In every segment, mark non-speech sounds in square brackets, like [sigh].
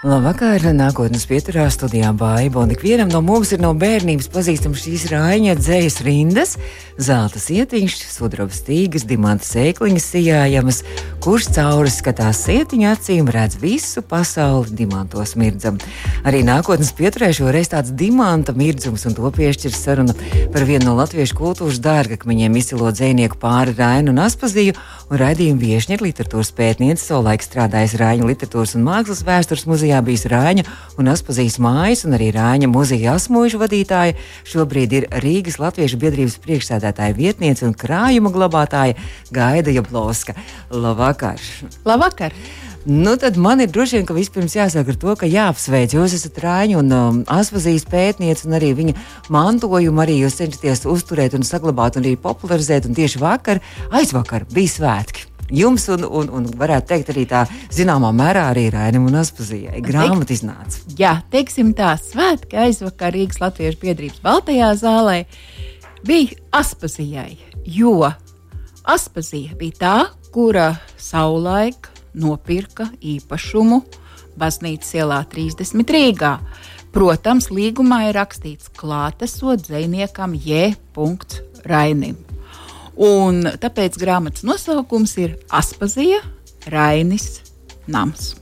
Labvakar, nākotnes pieturā studijā Baiba. Un ikvienam no mums ir no bērnības pazīstams šīs rāņa dzējas rindas, zelta sietiņš, sudraba stīgas, dimanta sēkliņas sijājamas, kurš cauri skatās sietiņa acīm, redz visu pasauli dimantos mirdzam. Arī nākotnes pieturē šoreiz tāds dimanta mirdzums, un to piešķir saruna par vienu no latviešu kultūras dārgakmeņiem izcilo dzēnieku pāri Rainu un Aspaziju, un raidījuma viešņa ir literatūras pētniece, savulaik strādājas Rāņu literatūras un mākslas vēstures muzejā Latvijā bijis Rāņa un Aspazīs mājas un arī Rāņa muzeja asmuļu vadītāja. Šobrīd ir Rīgas Latviešu biedrības priekšsēdētāja vietniece un krājuma glabātāja Gaida Jablowska. Labvakar! Labvakar! Nu, tad man ir droši vien, ka vispirms jāsāk ar to, ka jāapsveic. Jūs esat Rāņu un um, Aspazīs pētniece, un arī viņa mantojumu arī jūs cenšaties uzturēt un saglabāt un arī popularizēt. Un tieši vakar, aizvakar bija svētki jums, un, un, un varētu teikt, arī tā zināmā mērā arī Rainam un Aspazijai. Grāmata iznāca. Jā, teiksim tā, svētki aizvakar Rīgas Latviešu biedrības Baltajā zālē bija Aspazijai, jo Aspazija bija tā, kura savulaik nopirka īpašumu baznīcas ielā 30 Rīgā. Protams, līgumā ir rakstīts klātesot dziniekam J. Rainim. Un tāpēc grāmatas nosaukums ir Aspazija, Rainis, Nams.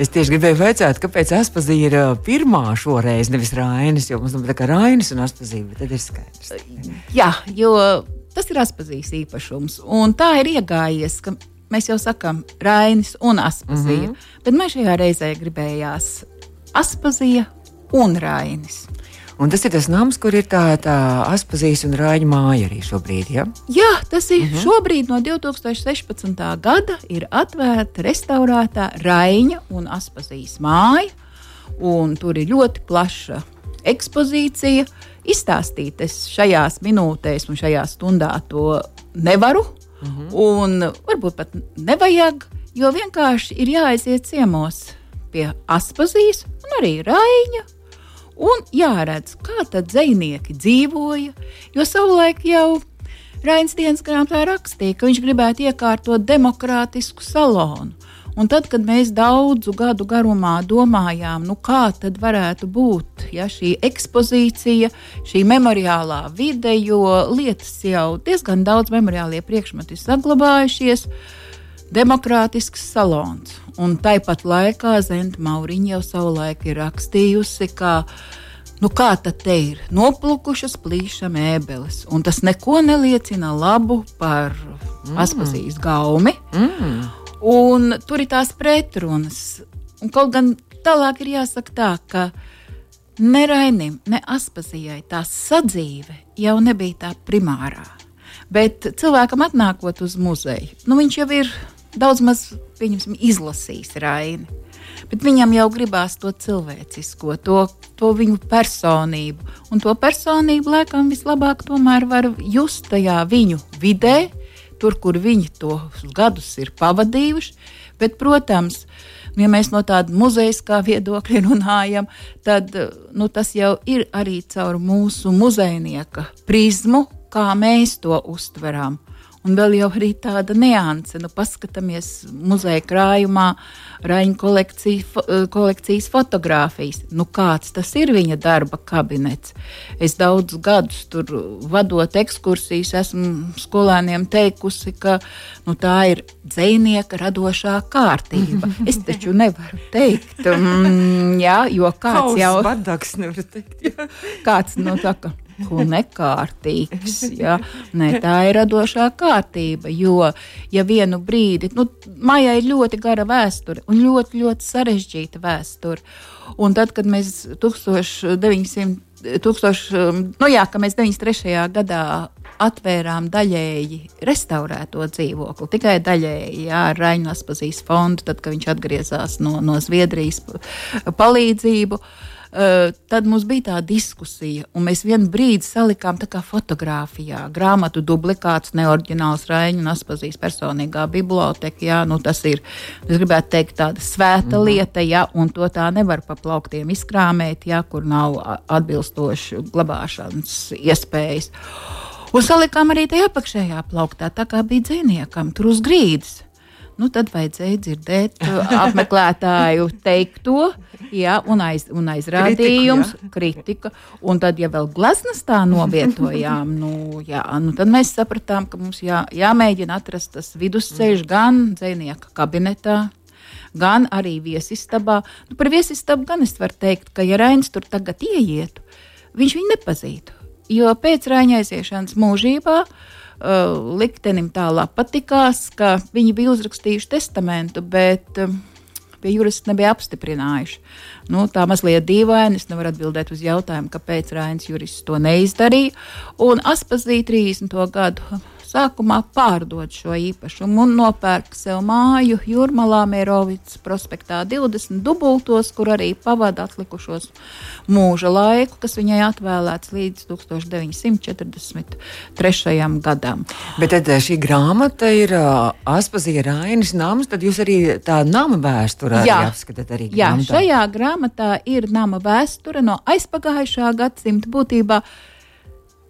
Es tieši gribēju jautāt, kāpēc Aspazija ir pirmā šoreiz, nevis Rainis. Jo mums tā kā Rainis un Aspazija, bet tad ir skaidrs. Jā, jo tas ir Aspazijas īpašums. Un tā ir iegājies, ka mēs jau sakām Rainis un Aspazija. Mm -hmm. Bet man šajā reizē gribējās Aspazija un Rainis. Un tas ir tas nams, kur ir tā, tā Aspazijas un Rāņa māja arī šobrīd. Ja? Jā, tas ir uh mhm. -huh. šobrīd no 2016. gada ir atvērta restaurētā Rāņa un Aspazijas māja. Un tur ir ļoti plaša ekspozīcija. Izstāstīt es šajās minūtēs un šajā stundā to nevaru. Uh mhm. -huh. Un varbūt pat nevajag, jo vienkārši ir jāaiziet ciemos pie Aspazijas un arī Rāņa un jāredz, kā tad dzinieki dzīvoja. Jo savulaik jau Rains dienas grāmatā rakstīja, ka viņš gribētu iekārtot demokrātisku salonu. Un tad, kad mēs daudzu gadu garumā domājām, nu kā tad varētu būt ja, šī ekspozīcija, šī memoriālā vide, jo lietas jau diezgan daudz memoriālie priekšmeti ir saglabājušies, demokrātisks salons. Un tāpat laikā Zenta Mauriņa jau savulaik ir rakstījusi, ka nu kā tad te ir noplukušas plīša mēbeles, un tas neko neliecina labu par mm. Aspazijas gaumi. Mm. Un tur ir tās pretrunas. Un kaut gan tālāk ir jāsaka tā, ka ne Rainim, ne Aspazijai tā sadzīve jau nebija tā primārā. Bet cilvēkam atnākot uz muzeju, nu viņš jau ir daudz maz izlasījis Raini. Bet viņam jau gribās to cilvēcisko, to, to viņu personību. Un to personību laikam vislabāk var just tajā viņu vidē, tur, kur viņi tos gadus ir pavadījuši. Bet, protams, ja mēs no tāda muzeja viedokļa runājam, tad nu, tas jau ir arī caur mūsu muzejnieka prizmu, kā mēs to uztveram. Un vēl jau arī tāda nianse, nu, paskatāmies muzeja krājumā, Raņa kolekcija, fo, eh, kolekcijas fotografijas. Nu, kāds tas ir viņa darba kabinets? Es daudzus gadus tur vadot ekskursijas, esmu skolēniem teikusi, ka nu, tā ir dzinieka radošā kārtība. [laughs] Es taču nevaru teikt, mm, jā, jo kāds jau ir. Kāds no nu, tā, ka ko nekārtīgs. Ja? Nē, tā ir radošā kārtība. Jo, ja vienu brīdi, nu, Maijai ir ļoti gara vēsture un ļoti, ļoti sarežģīta vēsture. Un tad, kad mēs 1900, 1000, nu jā, mēs 93. gadā atvērām daļēji restaurēto dzīvokli, tikai daļēji jā, ar Raņu Aspazijas fondu, tad, kad viņš atgriezās no, no Zviedrijas palīdzību. Uh, tad mums bija tā diskusija, un mēs vienu brīdi salikām tā kā fotografijā grāmatu dublikāts, neoriģināls Raņa un Aspazijas personīgā biblioteka. Jā, nu tas ir, es gribētu teikt, tāda svēta mm. lieta, jā, un to tā nevar pa plauktiem izkrāmēt, jā, kur nav atbilstoši glabāšanas iespējas. Un salikām arī tajā apakšējā plauktā, tā kā bija dziniekam, tur uz grīdas. Nu, tad vajadzēja dzirdēt uh, apmeklētāju teikto, jā, un, aiz, un aizrādījums, kritika, kritika. Un tad, ja vēl gleznas tā novietojām, nu, jā, nu, tad mēs sapratām, ka mums jā, jāmēģina atrast tas vidusceļš gan dzinieka kabinetā, gan arī viesistabā. Nu, par viesistabu gan es varu teikt, ka, ja Rains tur tagad ieietu, viņš viņu nepazītu. Jo pēc Raina aiziešanas mūžībā uh, liktenim tālāk patikās, ka viņi bija uzrakstījuši testamentu, bet uh, pie jurista nebija apstiprinājuši. Nu, tā mazliet dīvaini. Es nevaru atbildēt uz jautājumu, kāpēc Rainis jurists to neizdarīja. Un Aspazīja 30. gadu sākumā pārdod šo īpašumu un nopērk sev māju Jurmalā, Mērovicas prospektā 20 dubultos, kur arī pavada atlikušos mūža laiku, kas viņai atvēlēts līdz 1943. gadam. Bet tad eh, šī grāmata ir uh, Aspazija Rainis nams, tad jūs arī tā nama vēsturē apskatāt arī Jā, grāmatā. šajā grāmatā ir nama vēsture no aizpagājušā gadsimta būtībā.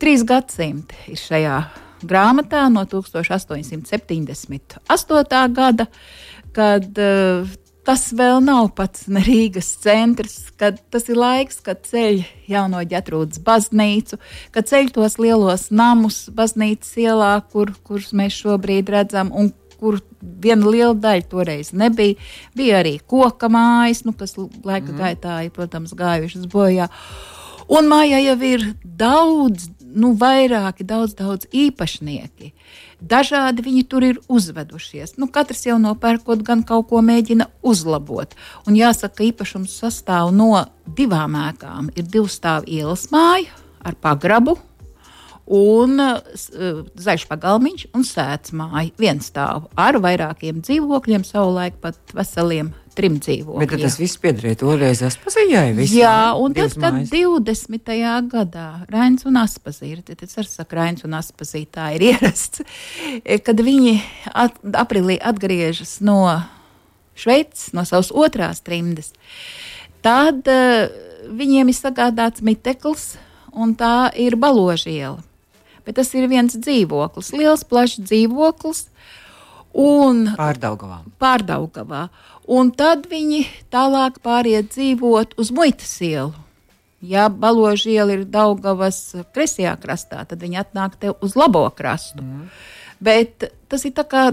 Trīs gadsimti ir šajā grāmatā no 1878. gada, kad uh, tas vēl nav pats Rīgas centrs, kad tas ir laiks, kad ceļ jauno ģetrūdas baznīcu, kad ceļ tos lielos namus baznīcas ielā, kur, kurus mēs šobrīd redzam. Un, kur viena liela daļa toreiz nebija. Bija arī koka mājas, nu, kas laika mm. gaitā ir, protams, gājušas bojā. Un mājā jau ir daudz, nu, vairāki, daudz, daudz īpašnieki. Dažādi viņi tur ir uzvedušies. Nu, katrs jau nopērkot, gan kaut ko mēģina uzlabot. Un jāsaka, ka īpašums sastāv no divām ēkām. Ir divu stāvu ielas māja ar pagrabu. Un uh, zaļš pagalmiņš un sēdz māja viens stāv ar vairākiem dzīvokļiem, savulaik pat veseliem trim dzīvokļiem. Bet tad tas viss piederēja toreiz Aspazijai. Jā, un tad, divas kad mājas. 20. gadā Rains un Aspazīra, tad es arī saku, Rains un Aspazīra tā ir [laughs] ierasts, kad viņi at, aprīlī atgriežas no Šveices, no savas otrās trimdes, tad uh, viņiem ir sagādāts miteklis, un tā ir baložiela. Bet tas ir viens dzīvoklis, liels, plašs dzīvoklis. Un Pārdaugavām. Pārdaugavā. Un tad viņi tālāk pāriet dzīvot uz muitas ielu. Ja baloža iela ir Daugavas kreisajā krastā, tad viņi atnāk te uz labo krastu. Mm. Bet tas ir tā kā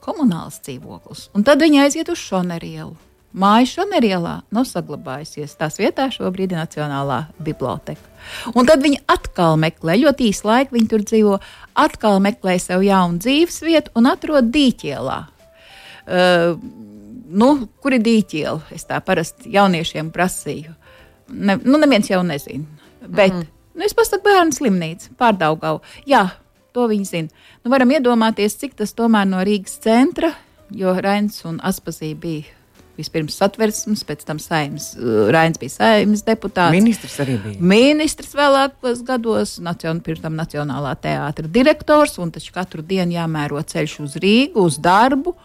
komunāls dzīvoklis. Un tad viņi aiziet uz Šonerielu. Māja Šonerielā nav saglabājusies. Tās vietā šobrīd ir Nacionālā biblioteka. Un tad viņi atkal meklē, ļoti īsu laiku viņi tur dzīvo, atkal meklē sev jaunu dzīves vietu un atrod dīķielā. Uh, nu, kur ir dīķiela? Es tā parasti jauniešiem prasīju. Ne, nu, neviens jau nezina. Bet mm -hmm. nu, es pasaku bērnu slimnīcu, pārdaugau. Jā, to viņi zina. Nu, varam iedomāties, cik tas tomēr no Rīgas centra, jo Rains un Aspazī bija vispirms satversmes, pēc tam saimnes. Uh, Rains bija saimnes deputāts. Ministrs arī bija. Ministrs vēlākos gados, nacion, pirms tam Nacionālā teātra direktors, un taču katru dienu jāmēro ceļš uz Rīgu, uz darbu.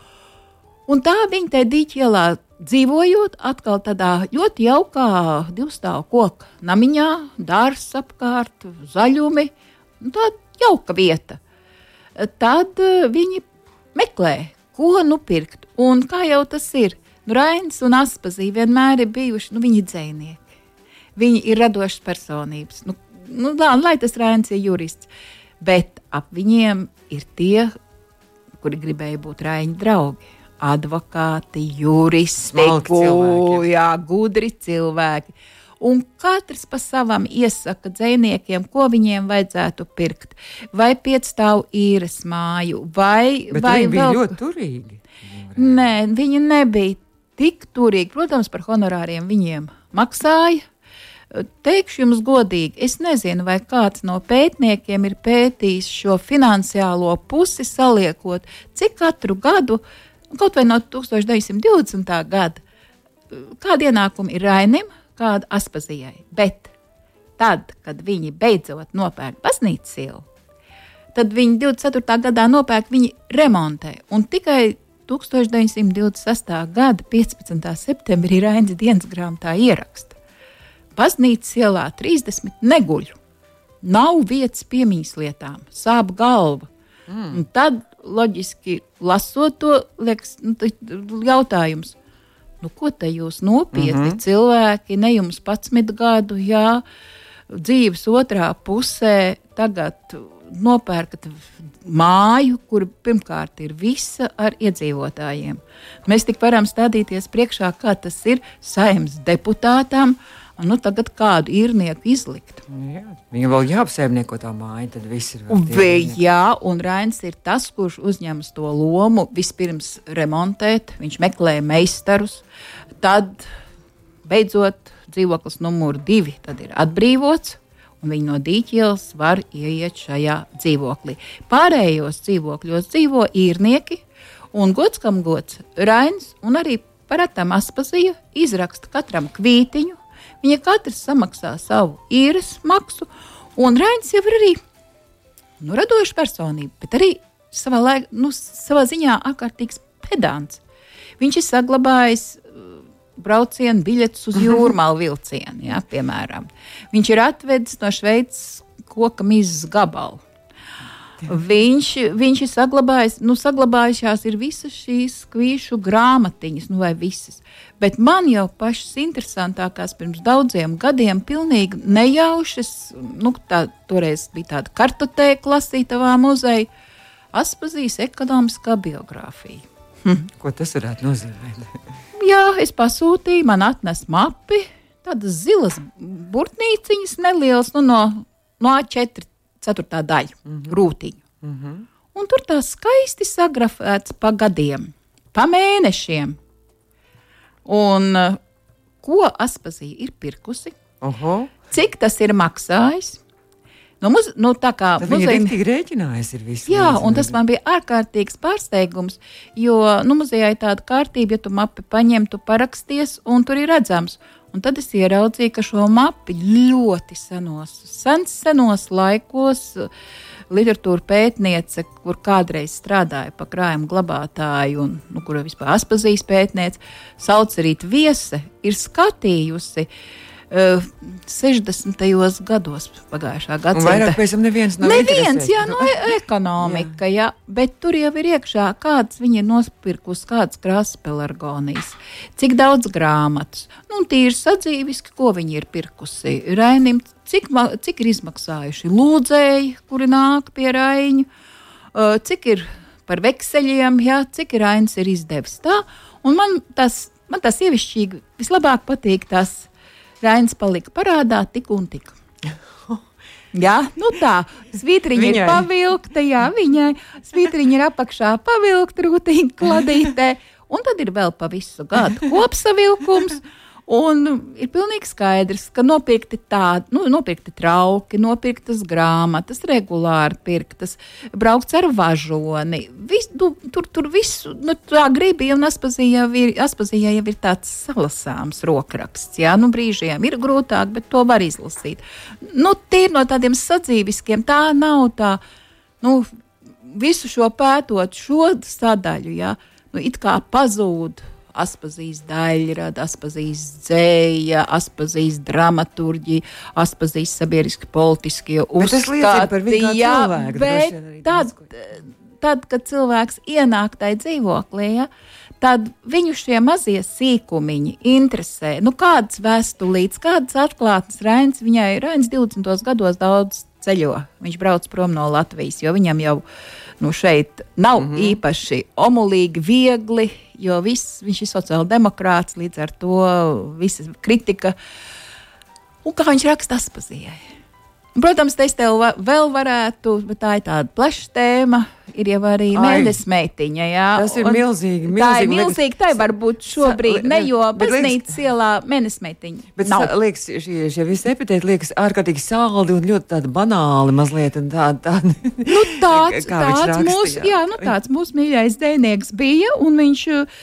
Un tā viņi te dīķielā dzīvojot, atkal tādā ļoti jaukā divstāvu koku namiņā, dārsts apkārt, zaļumi. Nu, tā jauka vieta. Tad uh, viņi meklē, ko nu pirkt. Un kā jau tas ir, nu, Rains un Aspazīja vienmēr ir bijuši nu, viņi dzēnieki. Viņi ir radošas personības. Nu, nu, lai, lai tas Rains ir jurists, bet ap viņiem ir tie, kuri gribēja būt Raina draugi. Advokāti, juristi, jā, gudri cilvēki. Un katrs pa savam iesaka dzīsniekiem, ko viņiem vajadzētu pirkt. Vai piecstāvu īres māju, vai, Bet vai viņi bija vēl ļoti turīgi. Nē, viņi nebija tik turīgi. Protams, par honorāriem viņiem maksāja. Teikšu jums godīgi, es nezinu, vai kāds no pētniekiem ir pētījis šo finansiālo pusi, saliekot, cik katru gadu, nu, kaut vai no 1920. gada, kāda ienākuma ir Rainim, kāda Aspazijai. Bet tad, kad viņi beidzot nopērk baznīcas ielu, tad viņi 24. gadā nopērk, viņi remontē. Un tikai 1926. gada 15. septembrī Rainas dienas grāmatā ieraksta. Baznīcas ielā 30 neguļu. nav vietas piemīslietām, sāp galva. Mm. Un tad, loģiski, lasot to, liekas, nu, jautājums, nu, ko te jūs nopietni mm -hmm. cilvēki, ne jums 11 gadu, jā, dzīves otrā pusē tagad nopērkat māju, kur pirmkārt ir visa ar iedzīvotājiem. Mēs tik varam stādīties priekšā, kā tas ir saimnes deputātam. Nu, tagad kādu īrnieku izlikt. Jā, viņam vēl jāapsaimnieko tā māja, tad viss ir. Vai, jā, un Rains ir tas, kurš uzņemas to lomu vispirms remontēt. Viņš meklē meistarus, tad beidzot dzīvoklis numur divi ir atbrīvots un viņi no dīķielas var ieiet šajā dzīvoklī. Pārējos dzīvokļos dzīvo īrnieki, un gods kam gods Rains un arī paratam Aspazija izraksta katram kvītiņu. Viņa katrs samaksā savu īres maksu, un Rains jau ir arī nu, radoša personība, bet arī savā, laik, nu, savā ziņā ārkārtīgs pedants. Viņš ir saglabājis braucienu biļetes uz jūrmālu vilcienu, ja, piemēram. Viņš ir atvedis no Šveices koka mizas gabalu. Viņš, viņš ir saglabājis, nu, saglabājušās ir visas šīs kvīšu grāmatiņas, nu, vai visas. Bet man jau pašas interesantākās pirms daudziem gadiem, pilnīgi nejaušas, nu, tā, toreiz bija tāda kartotēka lasītavā muzeja, Aspazīs ekonomiskā biogrāfija. Hm. Ko tas varētu nozīmēt? [laughs] jā, es pasūtīju, man atnesa mapi, tādas zilas burtnīciņas, nelielas, nu, no, no A4 ceturtā daļa, mm -hmm. rūtiņa. Mm -hmm. Un tur tā skaisti sagrafēts pa gadiem, pa mēnešiem. Un ko Aspazija ir pirkusi? Uh -huh. Cik tas ir maksājis? Nu, muz, nu, tā kā muzeja ir rēķinājis, ir viss. Jā, līdz, un tas man bija ārkārtīgs pārsteigums, jo nu, muzejā ir tāda kārtība, ja tu mapi paņem, tu paraksties, un tur ir redzams. Un tad es ieraudzīju, ka šo mapi ļoti senos, sens, senos laikos literatūra pētniece, kur kādreiz strādāja pa krājuma glabātāju, un nu, kura vispār atpazīst pētniece, sauc arī Viese, ir skatījusi uh, 60. gados pagājušā gadsimta. Vairāk pēc tam neviens nav. Neviens, jā, no e ekonomika, jā. jā, bet tur jau ir iekšā, kāds viņa ir nospirkus, kāds krāsas pelargonijas, cik daudz grāmatas, nu, tīri sadzīviski, ko viņi ir pirkusi. Rainim, cik, cik ir izmaksājuši lūdzēji, kuri nāk pie Raiņu, cik ir par vekseļiem, jā, cik ir Rainis ir izdevis tā, un man tas, man tas sievišķīgi vislabāk patīk tas Rainis palika parādā tik un tik. [laughs] Jā, nu tā, svītriņa viņai. ir pavilkta, jā, viņai svītriņa ir apakšā pavilkta rūtīņa kladītē, un tad ir vēl pa visu gadu [laughs] kopsavilkums. Un ir pilnīgi skaidrs, ka nopirkti tādi, nu, nopirkti trauki, nopirktas grāmatas, regulāri pirktas, braukts ar važoni. Vis, nu, tur, tur viss, nu, tā gribīja un aspazīja jau ir, aspazīja jau ir tāds salasāms rokraksts. Jā, nu, brīžiem ir grūtāk, bet to var izlasīt. Nu, tīri no tādiem sadzīviskiem, tā nav tā, nu, visu šo pētot, šo sadaļu, jā, nu, it kā pazūd Aspazīs daļrada, aspazīs dzēja, aspazīs dramaturģija, aspazīs sabiedriski politiskie uzskati. Jā, bet tad, tad, kad cilvēks ienāk tajā dzīvoklī, ja, tad viņu šie mazie sīkumiņi interesē. Nu, kādas vēstulītes, kādas atklātnes Rains viņai, Rains 20. gados daudz ceļo. Viņš brauc prom no Latvijas, jo viņam jau nu, šeit nav mm -hmm. īpaši omulīgi, viegli, jo viss, viņš ir sociāldemokrāts, līdz ar to visa kritika. Un kā viņš raksta Aspazijai? Protams, es tev vēl varētu, bet tā ir tāda plaša tēma ir jau arī mēnesis meitiņa. Jā. Tas ir milzīgi. milzīgi tā ir milzīgi. Tā var būt šobrīd, ne jo baznīcas ielā mēnesis meitiņa. Bet Nav. liekas, šie, šie visi epitēti liekas ārkārtīgi saldi un ļoti banāli mazliet. Tā, tā, nu, tāds [laughs] tāds mūsu, nu, tāds mūsu mīļais dēnieks bija, un viņš uh,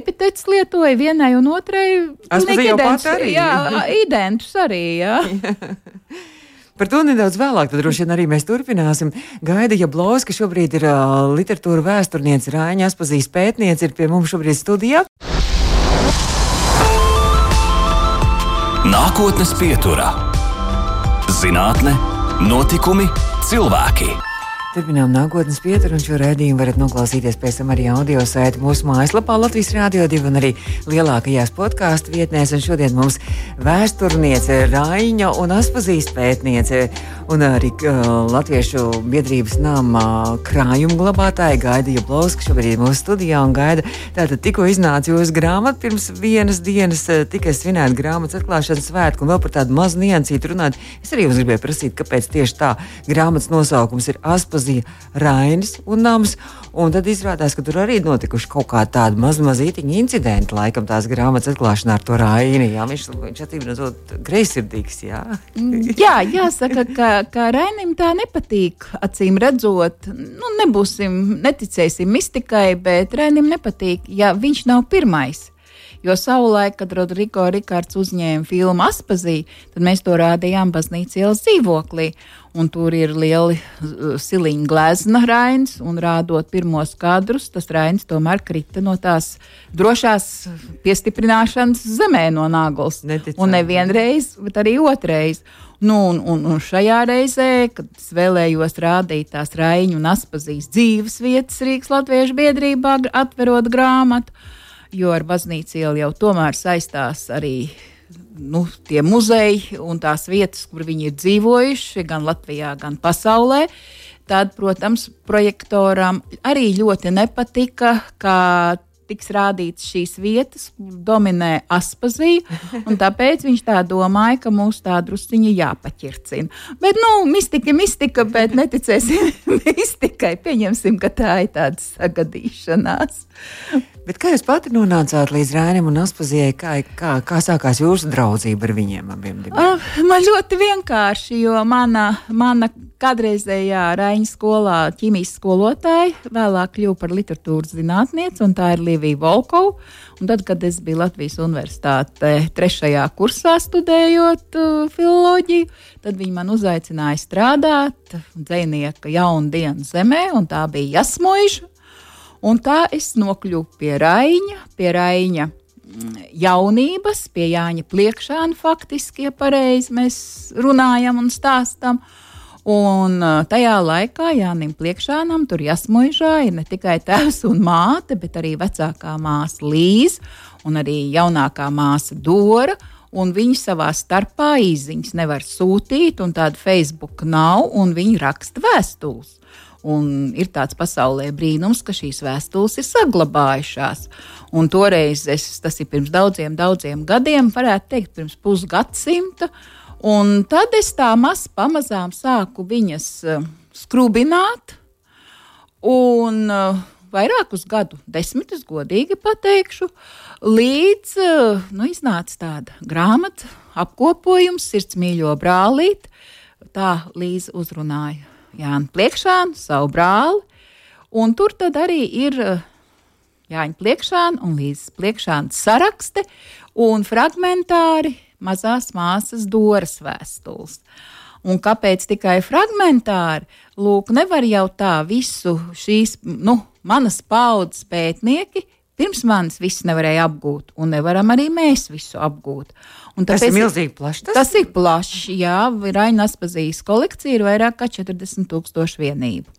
epitēts lietoja vienai un otrai. Identitus arī. Jā, identitus arī, jā. [laughs] [laughs] Par to nedaudz vēlāk, tad droši vien arī mēs turpināsim. Gaida Jablauska šobrīd ir uh, literatūra vēsturniece, Rāņa Aspazīs pētniece, ir pie mums šobrīd studijā. Nākotnes pieturā - zinātne, Notikumi, cilvēki. Turpinām nākotnes pieturu, un šo redzējumu varat noklausīties pēc tam arī audio saiti mūsu mājaslapā Latvijas Rādio 2 un arī lielākajās podkāstu vietnēs. Un šodien mums vēsturniece Raiņa un Aspazīs pētniece un arī uh, Latviešu biedrības nama krājuma glabātāja Gaida Jablauska šobrīd mūsu studijā un gaida. Tātad tikko iznāca jūsu grāmata pirms vienas dienas, tikai svinēt grāmatas atklāšanas svētku un vēl par tādu mazu niansītu runāt. Es arī jums gribēju prasīt, kāpēc tieši tā grāmatas nosaukums ir Aspazīs atpazīja Rainis un Nams. Un tad izrādās, ka tur arī notikuši kaut kādi tādi mazi mazītiņi incidenti, laikam tās grāmatas atklāšanā ar to Raini. Jā, viņš, viņš attīm redzot greizsirdīgs, jā. [laughs] Jā, jāsaka, ka, ka Rainim tā nepatīk, acīm redzot. Nu, nebūsim, neticēsim mistikai, bet Rainim nepatīk, ja viņš nav pirmais. Jo savulaik, kad Rodrigo Rikārds uzņēma filmu Aspazī, tad mēs to rādījām baznīcas ielas dzīvoklī. Un tur ir lieli siliņa glezna rains, un rādot pirmos kadrus, tas rains tomēr krita no tās drošās piestiprināšanas zemē no nāgles. Neticam. Un nevienreiz, bet arī otrreiz. Nu, un, un, un šajā reizē, kad es vēlējos rādīt tās raiņu un aspazīs dzīves vietas Rīgas Latviešu biedrībā, atverot grāmatu, jo ar baznīcu ielu jau tomēr saistās arī nu, tie muzeji un tās vietas, kur viņi ir dzīvojuši, gan Latvijā, gan pasaulē. Tad, protams, projektoram arī ļoti nepatika, ka tiks rādītas šīs vietas, kur dominē aspazija. Tāpēc viņš tā domāja, ka mums tā drusciņa jāpaķircina. Bet, nu, mistika, mistika, bet neticēsim [laughs] mistikai. Pieņemsim, ka tā ir tāda sagadīšanās. Bet kā jūs pati nonācāt līdz Rēnam un Aspazijai? Kā, kā, kā sākās jūsu draudzība ar viņiem abiem? Uh, man ļoti vienkārši, jo mana, mana kādreizējā Rēņa skolā ķīmijas skolotāja vēlāk kļuva par literatūras zinātnieci, un tā ir Līvija Volkova. Un tad, kad es biju Latvijas universitāte trešajā kursā studējot uh, filoloģiju, tad viņi man uzaicināja strādāt dzinieka jaunu dienu zemē, un tā bija Jasmoiša Un tā es nokļuvu pie Raņa, pie Raņa mm, jaunības, pie Jāņa pliekšāna faktiski, ja pareizi mēs runājam un stāstam. Un tajā laikā Jānis Pliekšānam tur jāsmuižā ir ne tikai tēvs un māte, bet arī vecākā māsa Līza un arī jaunākā māsa Dora. Un viņi savā starpā īsiņas nevar sūtīt, un tāda Facebook nav, un viņi raksta vēstules. Un ir tāds pasaulē brīnums, ka šīs vēstules ir saglabājušās. Un toreiz, es, tas ir pirms daudziem, daudziem gadiem, varētu teikt, pirms pusgadsimta. Un tad es tā maz pamazām sāku viņas uh, skrubināt. Un uh, vairākus gadu desmitus, godīgi pateikšu, līdz uh, nu, iznāca tāda grāmata, apkopojums, sirds mīļo brālīt. Tā Līza uzrunāja Jānu Pliekšānu, savu brāli. Un tur arī ir Jāņa Pliekšāna un Līdzes Pliekšāna sarakste un fragmentāri mazās māsas Doras vēstules. Un kāpēc tikai fragmentāri? Lūk, nevar jau tā visu šīs, nu, manas paudzes pētnieki pirms manis viss nevarēja apgūt, un nevaram arī mēs visu apgūt. Un tas ir milzīgi plašs. Tas, tas ir plašs, jā. Rainas pazīstams kolekcija ir vairāk kā 40 tūkstoši vienību.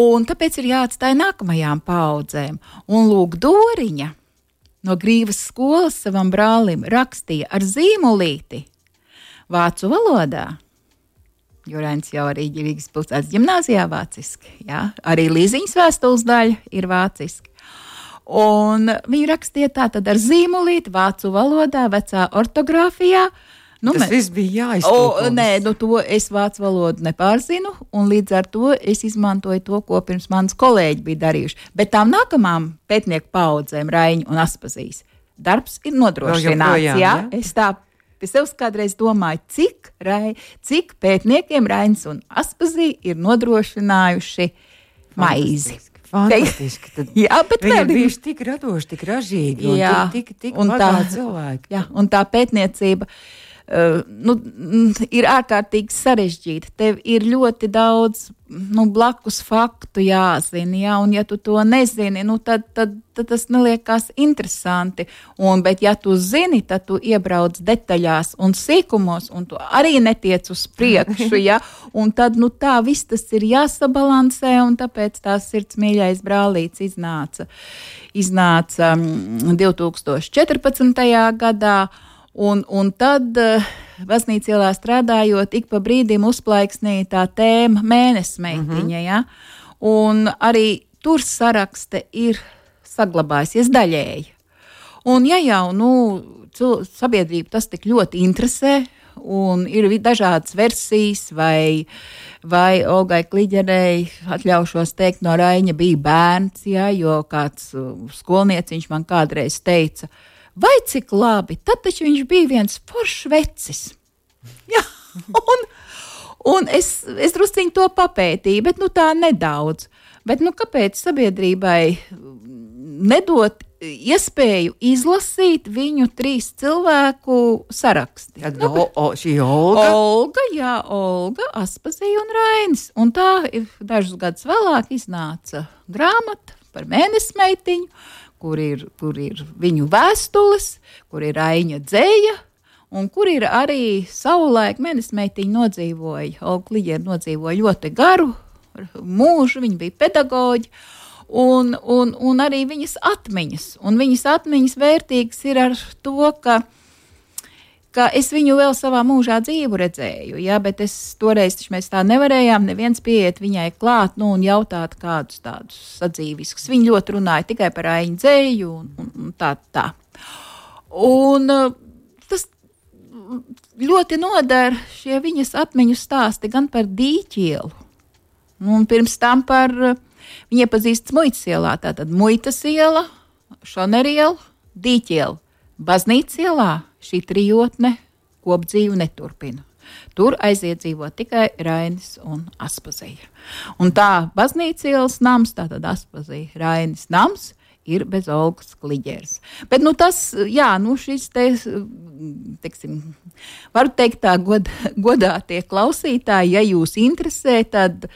Un tāpēc ir jāatstāj nākamajām paudzēm. Un lūk, Doriņa no Grīvas skolas savam brālim rakstīja ar zīmolīti vācu valodā. Jo Rainis jau arī Rīgas pilsētas gimnājā vāciski. Jā. Arī līziņas vēstules daļa ir vāciski. Un viņi rakstīja tā tad ar zīmolīti, vācu valodā, vecā ortogrāfijā. Nu, Tas mēs... viss bija jāiztulko. Nē, nu, to es vācu valodu nepārzinu, un līdz ar to es izmantoju to, ko pirms manas kolēģi bija darījuši. Bet tām nākamām pētnieku paudzēm, Raiņu un Aspazīs, darbs ir nodrošināts. Jā, jā? Es tā pie sevis kādreiz domāju, cik, rai, cik pētniekiem Raiņš un Aspazī ir nodrošinājuši maizi. Fantastiski. Tad [laughs] jā, bet viņi ir bijuši tik radoši, tik ražīgi un jā, tik, tik, tik un tā cilvēki. Jā, un tā pētniecība. Uh, nu, ir ārkārtīgi sarežģīta. Tev ir ļoti daudz nu, blakus faktu jāzina, ja, un ja tu to nezini, nu, tad, tad, tad tas neliekas interesanti. Un, bet, ja tu zini, tad tu iebrauc detaļās un sīkumos, un tu arī netiec uz priekšu, [laughs] ja, un tad, nu, tā viss tas ir jāsabalansē, un tāpēc tās sirds mīļais brālīts iznāca, iznāca 2014. Mm, gadā. Un, un tad uh, baznīcā ielā strādājot, ik pa brīdim uzplaiksnīja tā tēma mēnesis meitiņa. Mm -hmm. ja? Un arī tur sarakste ir saglabājusies daļēji. Un ja jau nu, sabiedrību tas tik ļoti interesē, un ir dažādas versijas, vai, vai Olgai Kliģerei, atļaušos teikt, no Raņa bija bērns, ja, jo kāds uh, skolnieciņš man kādreiz teica, ka vai cik labi, tad taču viņš bija viens foršs vecis. Jā, un, un es, es drusciņi to papētīju, bet nu, tā nedaudz. Bet nu, kāpēc sabiedrībai nedot iespēju izlasīt viņu trīs cilvēku sarakstu? Tad nu, o, o, šī Olga. Olga, jā, Olga, Aspazija un Rainis. Un tā dažus gadus vēlāk iznāca grāmata par mēnesi meitiņu kur ir, kur ir viņu vēstules, kur ir aina dzēja. Un kur ir arī savulaik mēnesmeitiņa nodzīvoja, Olga Ligera nodzīvoja ļoti garu mūžu, viņa bija pedagoģa, un, un, un arī viņas atmiņas. Un viņas atmiņas vērtīgas ir ar to, ka ka es viņu vēl savā mūžā dzīvu redzēju, ja, bet es toreiz mēs tā nevarējām neviens pieiet viņai klāt nu, un jautāt kādus tādus sadzīviskus. Viņa ļoti runāja tikai par aiņu dzēju un, un, un tā, tā. Un uh, tas ļoti nodara šie viņas atmiņu stāsti gan par dīķielu, un pirms tam par uh, viņa iepazīstas muitas ielā, tātad muitas iela, šaneriela, dīķiela, baznīcas ielā šī trijotne kopdzīvu neturpina. Tur aiziet dzīvot tikai Rainis un Aspazija. Un tā baznīcas ielas nams, tātad Aspazija, Rainis nams, ir bez Olgas kliģeres. Bet nu, tas, jā, nu, šis te, teiksim, varu teikt tā god, godātie klausītāji, ja jūs interesē, tad,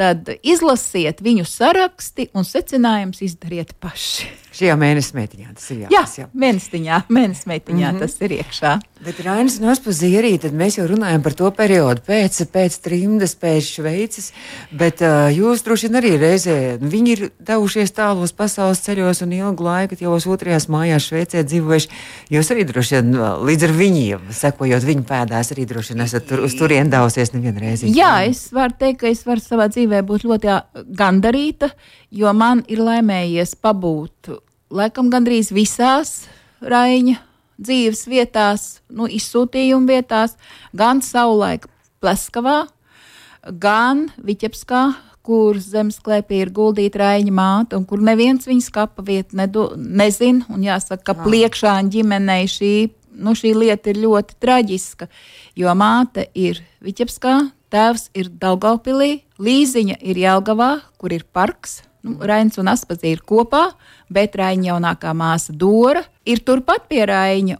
tad izlasiet viņu saraksti un secinājums izdariet paši. Šajā mēnesī meitiņā tas ir jāsaka. Jā, jā. mēnesiņā, mēnesis meitiņā mm -hmm. tas ir iekšā. Bet Rainis Nospazīja arī, tad mēs jau runājam par to periodu pēc, pēc trimdes, pēc Šveices, bet uh, jūs droši vien arī reizē, nu, viņi ir devušies tālos pasaules ceļos un ilgu laiku uz otrajās mājās Šveicē dzīvojuši. Jūs arī droši vien līdz ar viņiem, sekojot viņu pēdās, arī droši vien esat tur, uz turien devusies nevienu reizi. Jā, es varu teikt, ka es varu savā dzīvē būt ļoti gandarīta, jo man ir laimējies pabūt laikam gandrīz visās Raņa dzīves vietās, nu, izsūtījuma vietās, gan savulaik Pleskavā, gan Viķepskā, kur zemesklēpī ir guldīta Raņa māte, un kur neviens viņas kapa vietu nedo, nezin, un jāsaka, ka pliekšāņa ģimenei šī, nu, šī lieta ir ļoti traģiska, jo māte ir Viķepskā, tēvs ir Daugaupilī, Līziņa ir Jelgavā, kur ir parks, Nu, Rains un Aspazīra ir kopā, bet Raina jaunākā māsa Dora ir turpat pie Raina.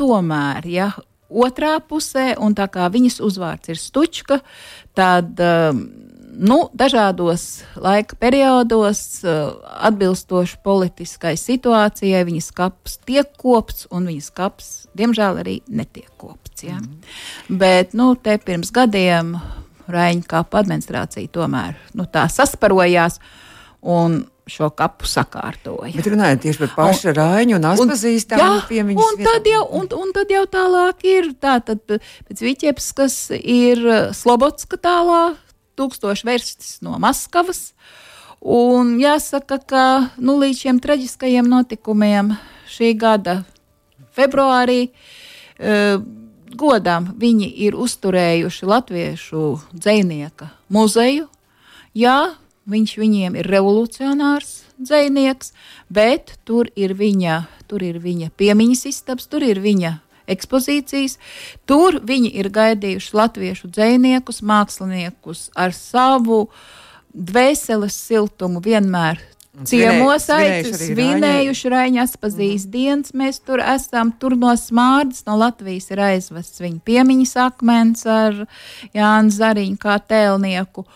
Tomēr, ja otrā pusē, un tā kā viņas uzvārds ir Stučka, tad um, nu, dažādos laika periodos, uh, atbilstoši politiskai situācijai, viņas kaps tiek kopts, un viņas kaps, diemžēl, arī netiek kopts. Ja? Mm. Bet nu, te pirms gadiem Raina kapa administrācija tomēr nu, tā sasparojās un šo kapu sakārtoja. Bet runājot tieši par pašu rāņu un aspazīstāmu piemiņas un tad, jau, un, un tad jau tālāk ir tā, tad pēc Viķeps, kas ir uh, Slobodska tālā, tūkstoši verstis no Maskavas. Un jāsaka, ka nu, līdz šiem traģiskajiem notikumiem šī gada februārī uh, godām viņi ir uzturējuši latviešu dzinieka muzeju. Jā, Viņš viņiem ir revolucionārs dzinieks, bet tur ir viņa, tur ir viņa piemiņas istabs, tur ir viņa ekspozīcijas. Tur viņi ir gaidījuši latviešu dziniekus, māksliniekus ar savu dvēseles siltumu, vienmēr ciemos aicis, svinējuši Raņas pazīst mm. dienas. Mēs tur esam, tur no smārdas, no Latvijas ir aizvests viņa piemiņas akmens ar Jānu Zariņu kā tēlnieku.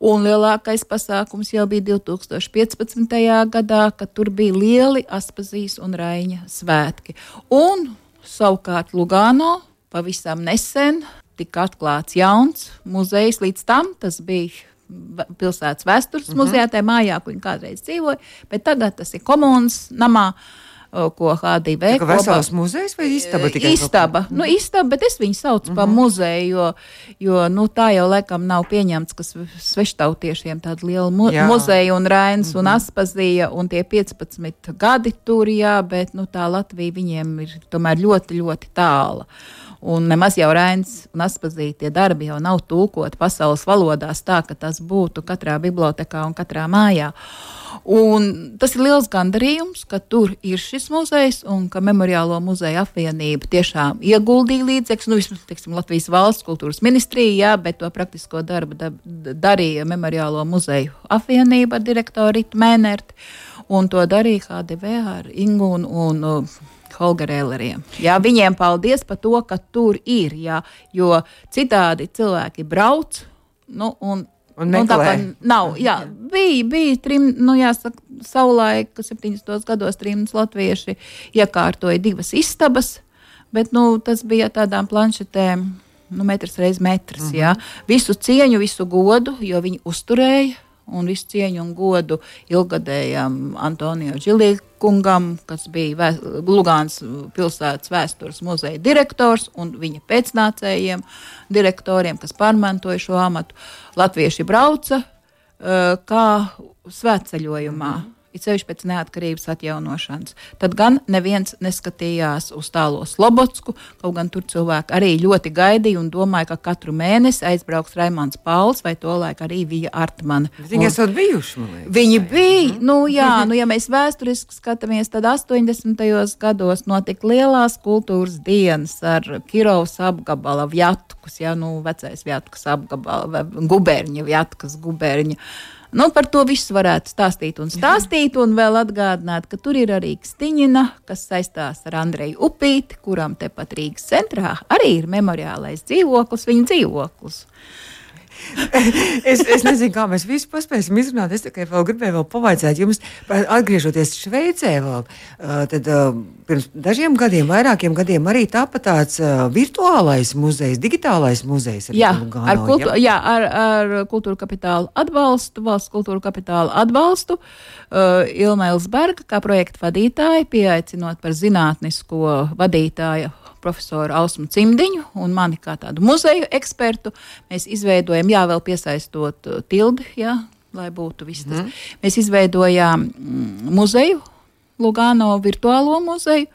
Un lielākais pasākums jau bija 2015. gadā, kad tur bija lieli Aspazijas un Raņa svētki. Un savukārt Lugano pavisam nesen tika atklāts jauns muzejs. Līdz tam tas bija pilsētas vēstures mm -hmm. muzejā, tajā mājā, kur viņi kādreiz dzīvoja, bet tagad tas ir komunas namā ko HDV. Tā kā vesels muzejs vai istaba tikai? Istaba, nu istaba, bet es viņu saucu mm -hmm. par muzeju, jo, jo nu, tā jau laikam nav pieņemts, ka sveštautiešiem tāda liela mu jā. muzeja un Rainas mm -hmm. un mhm. Aspazija un tie 15 gadi tur, jā, bet nu, tā Latvija viņiem ir tomēr ļoti, ļoti tāla. Un nemaz jau Rainas un Aspazītie darbi jau nav tulkoti pasaules valodās tā, ka tas būtu katrā bibliotekā un katrā mājā. Un tas ir liels gandarījums, ka tur ir šis muzejs un ka Memoriālo muzeja apvienība tiešām ieguldīja līdzekļus. Nu, vismaz teiksim, Latvijas valsts kultūras ministrija, jā, bet to praktisko darbu da, darīja Memoriālo muzeju apvienība ar direktoru Ritu Mēnerti. Un to darīja HDV ar Ingu un, un Holgerēleriem. Jā, viņiem paldies par to, ka tur ir, jā, jo citādi cilvēki brauc. Nu, un, Un nu, tā kā nav, jā, bija, bija trim, nu, jāsaka, savulaik, 70. gados trījus latvieši iekārtoja divas istabas, bet, nu, tas bija tādām planšetēm, nu, metrs reiz metrs, uh -huh. jā. Mhm. Visu cieņu, visu godu, jo viņi uzturēja un visu cieņu un godu ilgadējam Antonio Žilīkungam, kas bija Lugāns pilsētas vēstures muzeja direktors un viņa pēcnācējiem, direktoriem, kas pārmantoja šo amatu. Latvieši brauca kā svētceļojumā. Mm -hmm it sevišķi pēc neatkarības atjaunošanas. Tad gan neviens neskatījās uz tālo Slobodsku, kaut gan tur cilvēki arī ļoti gaidīja un domāja, ka katru mēnesi aizbrauks Raimons Pauls vai tolaik arī Vija Artmana. Viņi esat bijuši, man liekas. Viņi bija, mm nu jā, nu ja mēs vēsturiski skatāmies, tad 80. gados notika lielās kultūras dienas ar Kirovas apgabala Vjatkus, ja, nu vecais Vjatkus apgabala, vai guberņa Vjatkas guberņa. Nu, par to visu varētu stāstīt un stāstīt, un vēl atgādināt, ka tur ir arī Stiņina, kas saistās ar Andreju Upīti, kuram tepat Rīgas centrā arī ir memoriālais dzīvoklis, viņa dzīvoklis es, es nezinu, kā mēs visu paspēsim izrunāt. Es tikai vēl gribēju vēl pavaicāt jums, atgriežoties Šveicē, vēl, tad pirms dažiem gadiem, vairākiem gadiem arī tāpat tāds virtuālais muzejs, digitālais muzejs. Jā, Lugano, ar, kultu, jā? jā ar, ar kultūra kapitāla atbalstu, valsts kultūra kapitāla atbalstu. Uh, Ilma Elsberga, kā projekta vadītāja, pieaicinot par zinātnisko vadītāju profesoru Ausmu Cimdiņu un mani kā tādu muzeju ekspertu. Mēs izveidojam, jā, vēl piesaistot uh, tildi, jā, lai būtu viss tas. Mm. Mēs izveidojām mm, muzeju, Lugano virtuālo muzeju,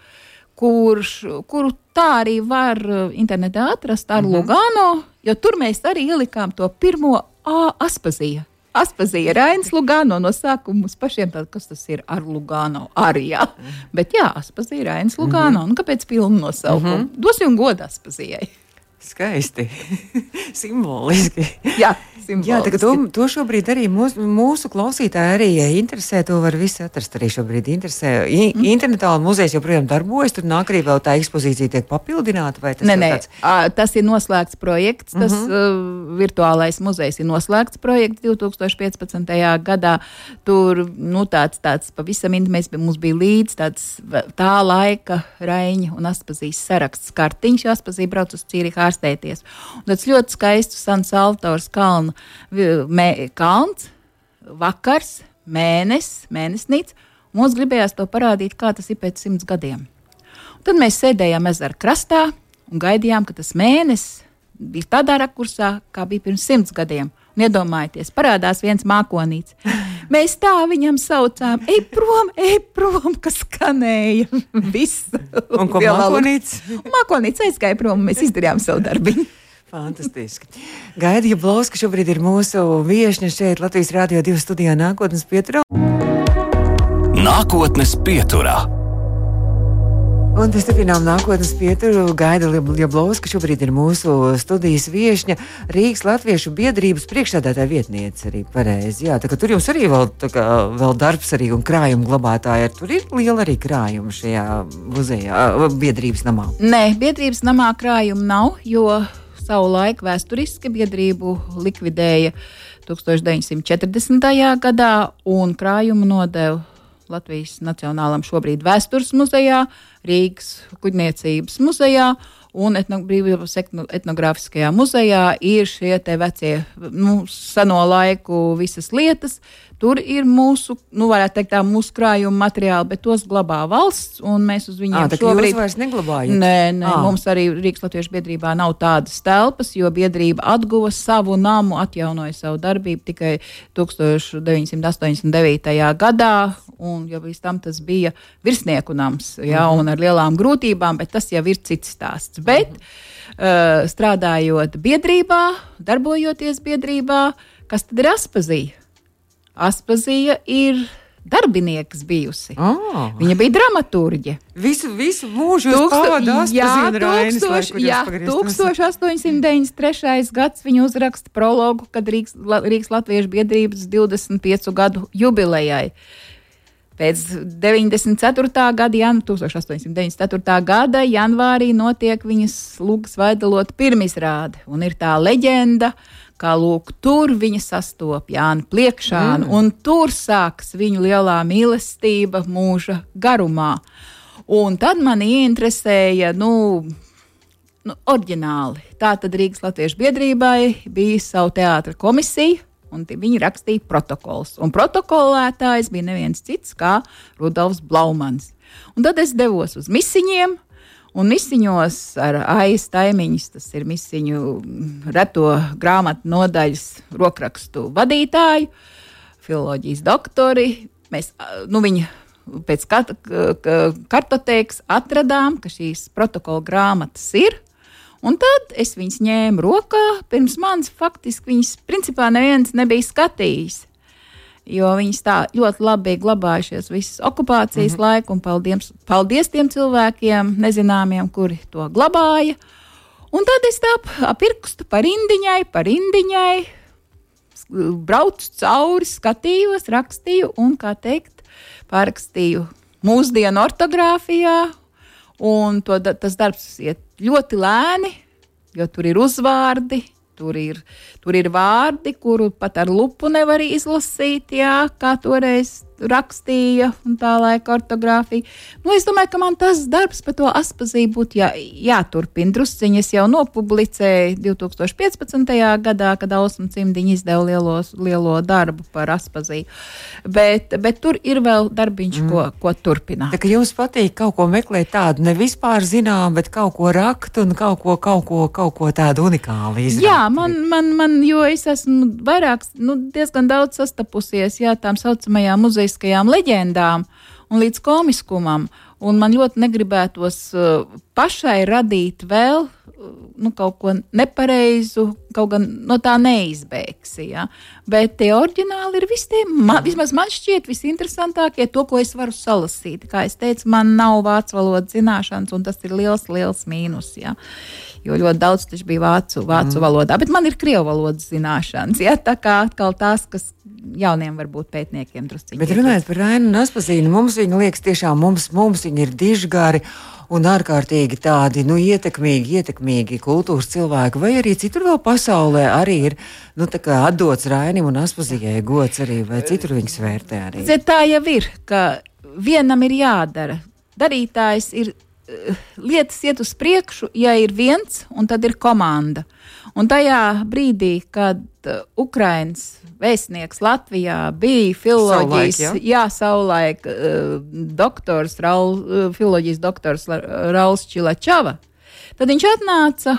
kurš, kuru tā arī var uh, internetā atrast ar mm -hmm. Lugano, jo tur mēs arī ielikām to pirmo A aspazīju Aspazīja Rainis Lugano no sākuma mums pašiem, tad, kas tas ir ar Lugano arī, jā. Mm. Bet jā, Aspazīja Rainis Lugano, mm -hmm. nu kāpēc pilnu nosaukumu? Mm -hmm. Dosim godu Aspazījai. Skaisti. [laughs] Simboliski. Jā, simboliski. Jā, to, to šobrīd arī mūsu, mūsu klausītāji arī interesē. To var visi atrast arī šobrīd. Interesē. I, mm. Internetā muzejs joprojām darbojas. Tur nāk arī vēl tā ekspozīcija tiek papildināta. Tas, nē, nē. Tāds... À, tas ir noslēgts projekts. Tas mm -hmm. uh, virtuālais muzejs ir noslēgts projekts 2015. gadā. Tur nu, tāds, tāds pavisam intimēs, mums bija līdz tāds tā laika Raiņa un Aspazīs saraksts kartiņš. Aspazī brauc uz Cīriku ārstēties. Un tas ļoti skaists San Saltors kalna, mē, kalns, vakars, mēnesis, mēnesnīca. Mums gribējās to parādīt, kā tas ir pēc simts gadiem. Un tad mēs sēdējām ezera krastā un gaidījām, ka tas mēnesis bija tādā rakursā, kā bija pirms simts gadiem. Un iedomājieties, parādās viens mākonīts. Mēs tā viņam saucām, ej prom, ej prom, kas skanēja. Viss. Un ko mākonīts? Mākonīts aizgāja prom, un mēs izdarījām savu darbiņu. Fantastiski. Gaidīja Blauska šobrīd ir mūsu viesne šeit Latvijas Rādio 2 studijā nākotnes pieturā. Nākotnes pieturā. Un tas turpinām nākotnes pieturu. Gaida Lieblovska šobrīd ir mūsu studijas viešņa Rīgas Latviešu biedrības priekšstādātāja vietniece arī pareizi. Jā, tā ka tur jums arī vēl, kā, vēl darbs arī un krājuma glabātāja. Tur ir liela arī krājuma šajā muzejā, biedrības namā. Nē, biedrības namā krājuma nav, jo savu laiku vēsturiski biedrību likvidēja 1940. gadā un krājumu nodevu Latvijas Nacionālajam šobrīd vēstures muzejā, Rīgas kuģniecības muzejā un Brīvības etnogrāfiskajā muzejā ir šie vecie, nu, seno laiku visas lietas. Tur ir mūsu, nu, varētu teikt, tā mūsu krājuma materiāli, bet tos glabā valsts, un mēs uz viņiem à, šobrīd vairs neglabājam. Nē, nē à. mums arī Rīgas Latviešu biedrībā nav tādas telpas, jo biedrība atguva savu namu, atjaunoja savu darbību tikai 1989. gadā, un jau līdz tam tas bija virsnieku nams, ja, mm -hmm. un ar lielām grūtībām, bet tas jau ir cits stāsts. Bet, mm -hmm. uh, strādājot biedrībā, darbojoties biedrībā, kas tad ir aspazīja? Aspazīja ir darbinieks bijusi. Oh. Viņa bija dramaturģe. Visu, visu mūžu pavadījis jā, tūkstoš, jā, 1893. gads viņa uzraksta prologu, kad Rīgas, Rīgas Latviešu biedrības 25 gadu jubilejai. Pēc 94. gada, jan, 1894. gada janvārī notiek viņas lūgas vaidalot pirmizrāde. Un ir tā leģenda, kā lūk, tur viņa sastop Jānu Pliekšānu, mm. un tur sāks viņu lielā mīlestība mūža garumā. Un tad man ieinteresēja, nu, nu oriģināli. Tā tad Rīgas Latviešu biedrībai bija savu teātra komisiju un viņi rakstīja protokols. Un protokolētājs bija neviens cits kā Rudolfs Blaumans. Un tad es devos uz misiņiem. Un misiņos ar aiz taimiņus, tas ir misiņu reto grāmatu nodaļas rokrakstu vadītāju, filozofijas doktori. Mēs, nu, viņa pēc kartotēkas atradām, ka šīs protokola grāmatas ir. Un tad es viņas ņēmu rokā, pirms manis faktiski viņas principā neviens nebija skatījis. Jo viņas tā ļoti labi bija glabājušies visas okupācijas mm -hmm. laiku, un paldies, paldies tiem cilvēkiem, nezināmiem, kuri to glabāja. Un tad es tā apirkstu par indiņai, par indiņai, braucu cauri, skatījos, rakstīju un, kā teikt, pārrakstīju mūsdienu ortogrāfijā. Un to, tas darbs iet ļoti lēni, jo tur ir uzvārdi, tur ir, tur ir vārdi, kuru pat ar lupu nevar izlasīt, jā, kā toreiz rakstīja un tā laika ortogrāfija. Nu, es domāju, ka man tas darbs par to aspazīju būtu jā, jāturpina. Drusciņi es jau nopublicēju 2015. gadā, kad Ausma Cimdiņa izdeva lielo, lielo darbu par aspazīju. Bet, bet tur ir vēl darbiņš, mm. ko, ko turpināt. Tā, jums patīk kaut ko meklēt tādu ne vispār zinām, bet kaut ko rakt un kaut ko, kaut ko, kaut ko tādu unikālu izdarīt. Jā, man, man, man, jo es esmu vairāk, nu, diezgan daudz sastapusies, jā, tām saucamajām muzeja vēsturiskajām leģendām un līdz komiskumam. Un man ļoti negribētos uh, pašai radīt vēl uh, nu, kaut ko nepareizu, kaut gan no tā neizbēgsi. Ja? Bet tie oriģināli ir visi man, vismaz man šķiet, visinteresantākie, to, ko es varu salasīt. Kā jau teicu, man nav vācu valodas zināšanas, un tas ir liels, liels mīnus. Ja? Jo ļoti daudz tas bija vācu, vācu mm. valodā, bet man ir krievu valodas zināšanas. Ja? Tā kā atkal tās, kas jauniem varbūt pētniekiem druskuļi. Bet runājot par Rainu un Aspazīnu, mums viņa liekas tiešām, mums, mums viņa ir dižgari un ārkārtīgi tādi nu, ietekmīgi, ietekmīgi kultūras cilvēki, vai arī citur vēl pasaulē arī ir nu, atdots Rainim un Aspazijai gods arī, vai citur viņas vērtē arī. Zet, tā jau ir, ka vienam ir jādara. Darītājs ir uh, lietas iet uz priekšu, ja ir viens, un tad ir komanda. Un tajā brīdī, kad uh, Ukraiņas vēstnieks Latvijā bija filozofijas, savulaik, jā, savulaik uh, doktors, Raul, uh, filozofijas doktors Rauls Čilačava. Tad viņš atnāca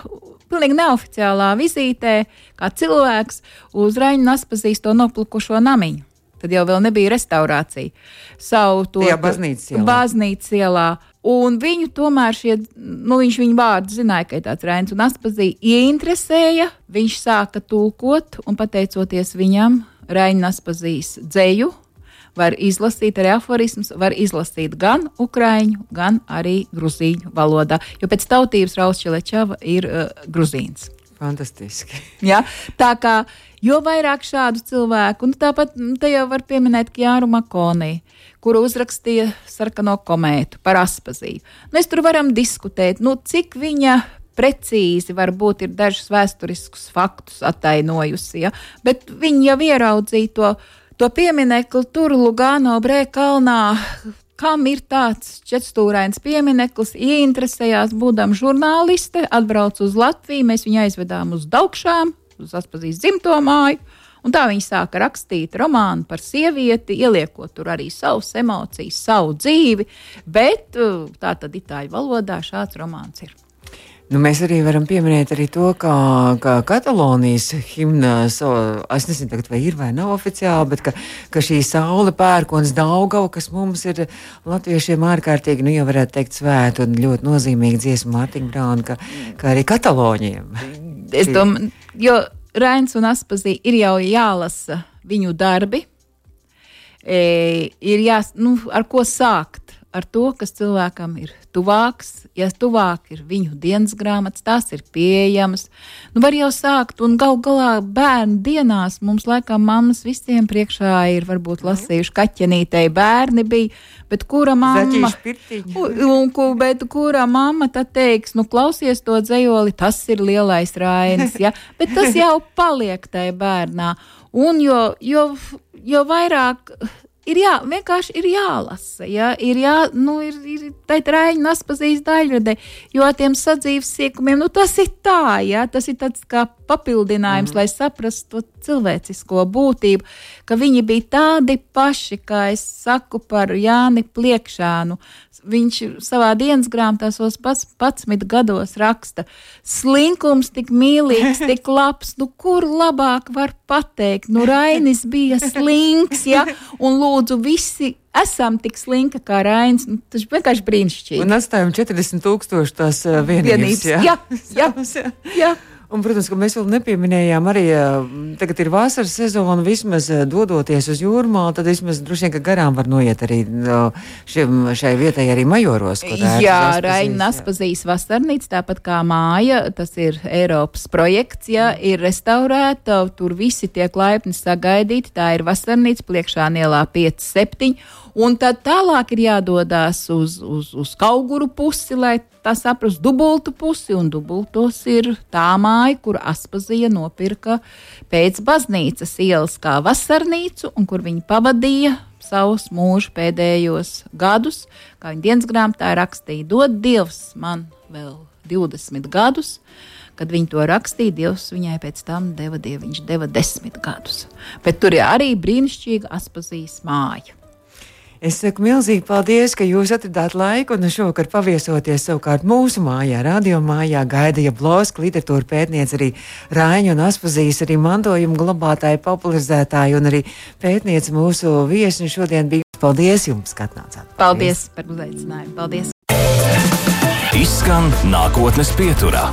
pilnīgi neoficiālā vizītē, kā cilvēks uz Raņa Naspazīsto noplukušo namiņu. Tad jau nebija restaurācija. Savu to baznīcas ielā. Baznīcas ielā. Un viņu tomēr šie, nu, viņš viņu vārdu zināja, ka ir tāds Rēns un Aspazīja, ieinteresēja. Viņš sāka tulkot, un pateicoties viņam, Rēns Aspazīs dzēju var izlasīt arī aforismus, var izlasīt gan ukraiņu, gan arī gruzīņu valodā, jo pēc tautības Rausčelečava ir uh, gruzīns. Fantastiski. [laughs] Ja? Tā kā jo vairāk šādu cilvēku, un tāpat mm, te jau var pieminēt Jāru Makoniju, kuru uzrakstīja sarkano komētu par aspazīju. Mēs tur varam diskutēt, nu, cik viņa precīzi varbūt ir dažus vēsturiskus faktus attainojusi, ja? bet viņi jau ieraudzīja to, to pieminekli tur Lugano brēkalnā, kam ir tāds četrstūrains piemineklis, ieinteresējās, būdama žurnāliste, atbrauc uz Latviju, mēs viņu aizvedām uz Daugšām, uz atpazīst dzimto māju. Un tā viņa sāka rakstīt romānu par sievieti, ieliekot tur arī savas emocijas, savu dzīvi, bet tā tad itāļu valodā šāds romāns ir. Nu, mēs arī varam pieminēt arī to, ka, ka Katalonijas himna, so, es nezinu, tagad, vai ir vai nav oficiāli, bet ka, ka šī saule pērkons Daugava, kas mums ir latviešiem ārkārtīgi, nu, jau varētu teikt svētu un ļoti nozīmīgi dziesmu Mārtiņa Brauna, ka, ka arī Kataloniem. Es domāju, jo Rains un Aspazī ir jau jālasa viņu darbi, e, ir jā, nu, ar ko sākt ar to, kas cilvēkam ir tuvāks. Ja tuvāk ir viņu dienas grāmatas, tās ir pieejamas. Nu, var jau sākt, un gal galā bērnu dienās mums, laikam, mammas visiem priekšā ir varbūt lasījuši kaķenītei bērni bija, bet kura mamma, un, un, bet kura mamma tad teiks, nu, klausies to dzējoli, tas ir lielais rainis, ja? [laughs] bet tas jau paliek tai bērnā. Un jo, jo, jo vairāk ir jā, vienkārši ir jālasa. Ja? Ir jā, nu, ir, ir tā trāņa naspazīst daļradē, jo ar tiem sadzīves sīkumiem, nu, tas ir tā, ja? tas ir tāds kā papildinājums, mm. lai saprastu to cilvēcisko būtību, ka viņi bija tādi paši, kā es saku par Jāni Pliekšānu. Viņš savā dienas grāmatā savos pats, pats gados raksta, slinkums tik mīlīgs, [laughs] tik labs, nu kur labāk var pateikt, nu Rainis bija slinks, ja, un lūdzu visi esam tik slinki kā Rains. Nu, tas vienkārši brīnišķīgi. Un atstājam 40 tūkstoši tās uh, vienības. vienības jā, jā, jā. jā. Un, protams, ka mēs vēl nepieminējām arī, tagad ir vasaras sezona, vismaz dodoties uz jūrmālu, tad vismaz droši vien, ka garām var noiet arī šim, šai vietai arī majoros. Jā, Raina Aspazīs vasarnīca, tāpat kā māja, tas ir Eiropas projekts, ja ir restaurēta, tur visi tiek laipni sagaidīti, tā ir vasarnīca, priekšā nielā 5-7. Un tad tālāk ir jādodas uz, uz, uz kauguru pusi, lai tā saprastu dubultu pusi. Un dubultos ir tā māja, kur Aspazija nopirka pēc baznīcas ielas kā vasarnīcu, un kur viņi pavadīja savus mūža pēdējos gadus. Kā viņa dienas grāmatā rakstīja, dod Dievs man vēl 20 gadus. Kad viņi to rakstīja, Dievs viņai pēc tam deva, dievu, viņš deva desmit gadus. Bet tur ir arī brīnišķīga Aspazijas māja. Es saku milzīgi paldies, ka jūs atradāt laiku un šovakar paviesoties savukārt mūsu mājā, radio mājā, gaida Jabloska, literatūra pētniece arī Rāņa un Aspazīs, arī mantojuma glabātāja, popularizētāja un arī pētniece mūsu viesi šodien bija. Paldies jums, ka atnācāt. Paldies, paldies par uzaicinājumu. Paldies! Izskan nākotnes pieturā.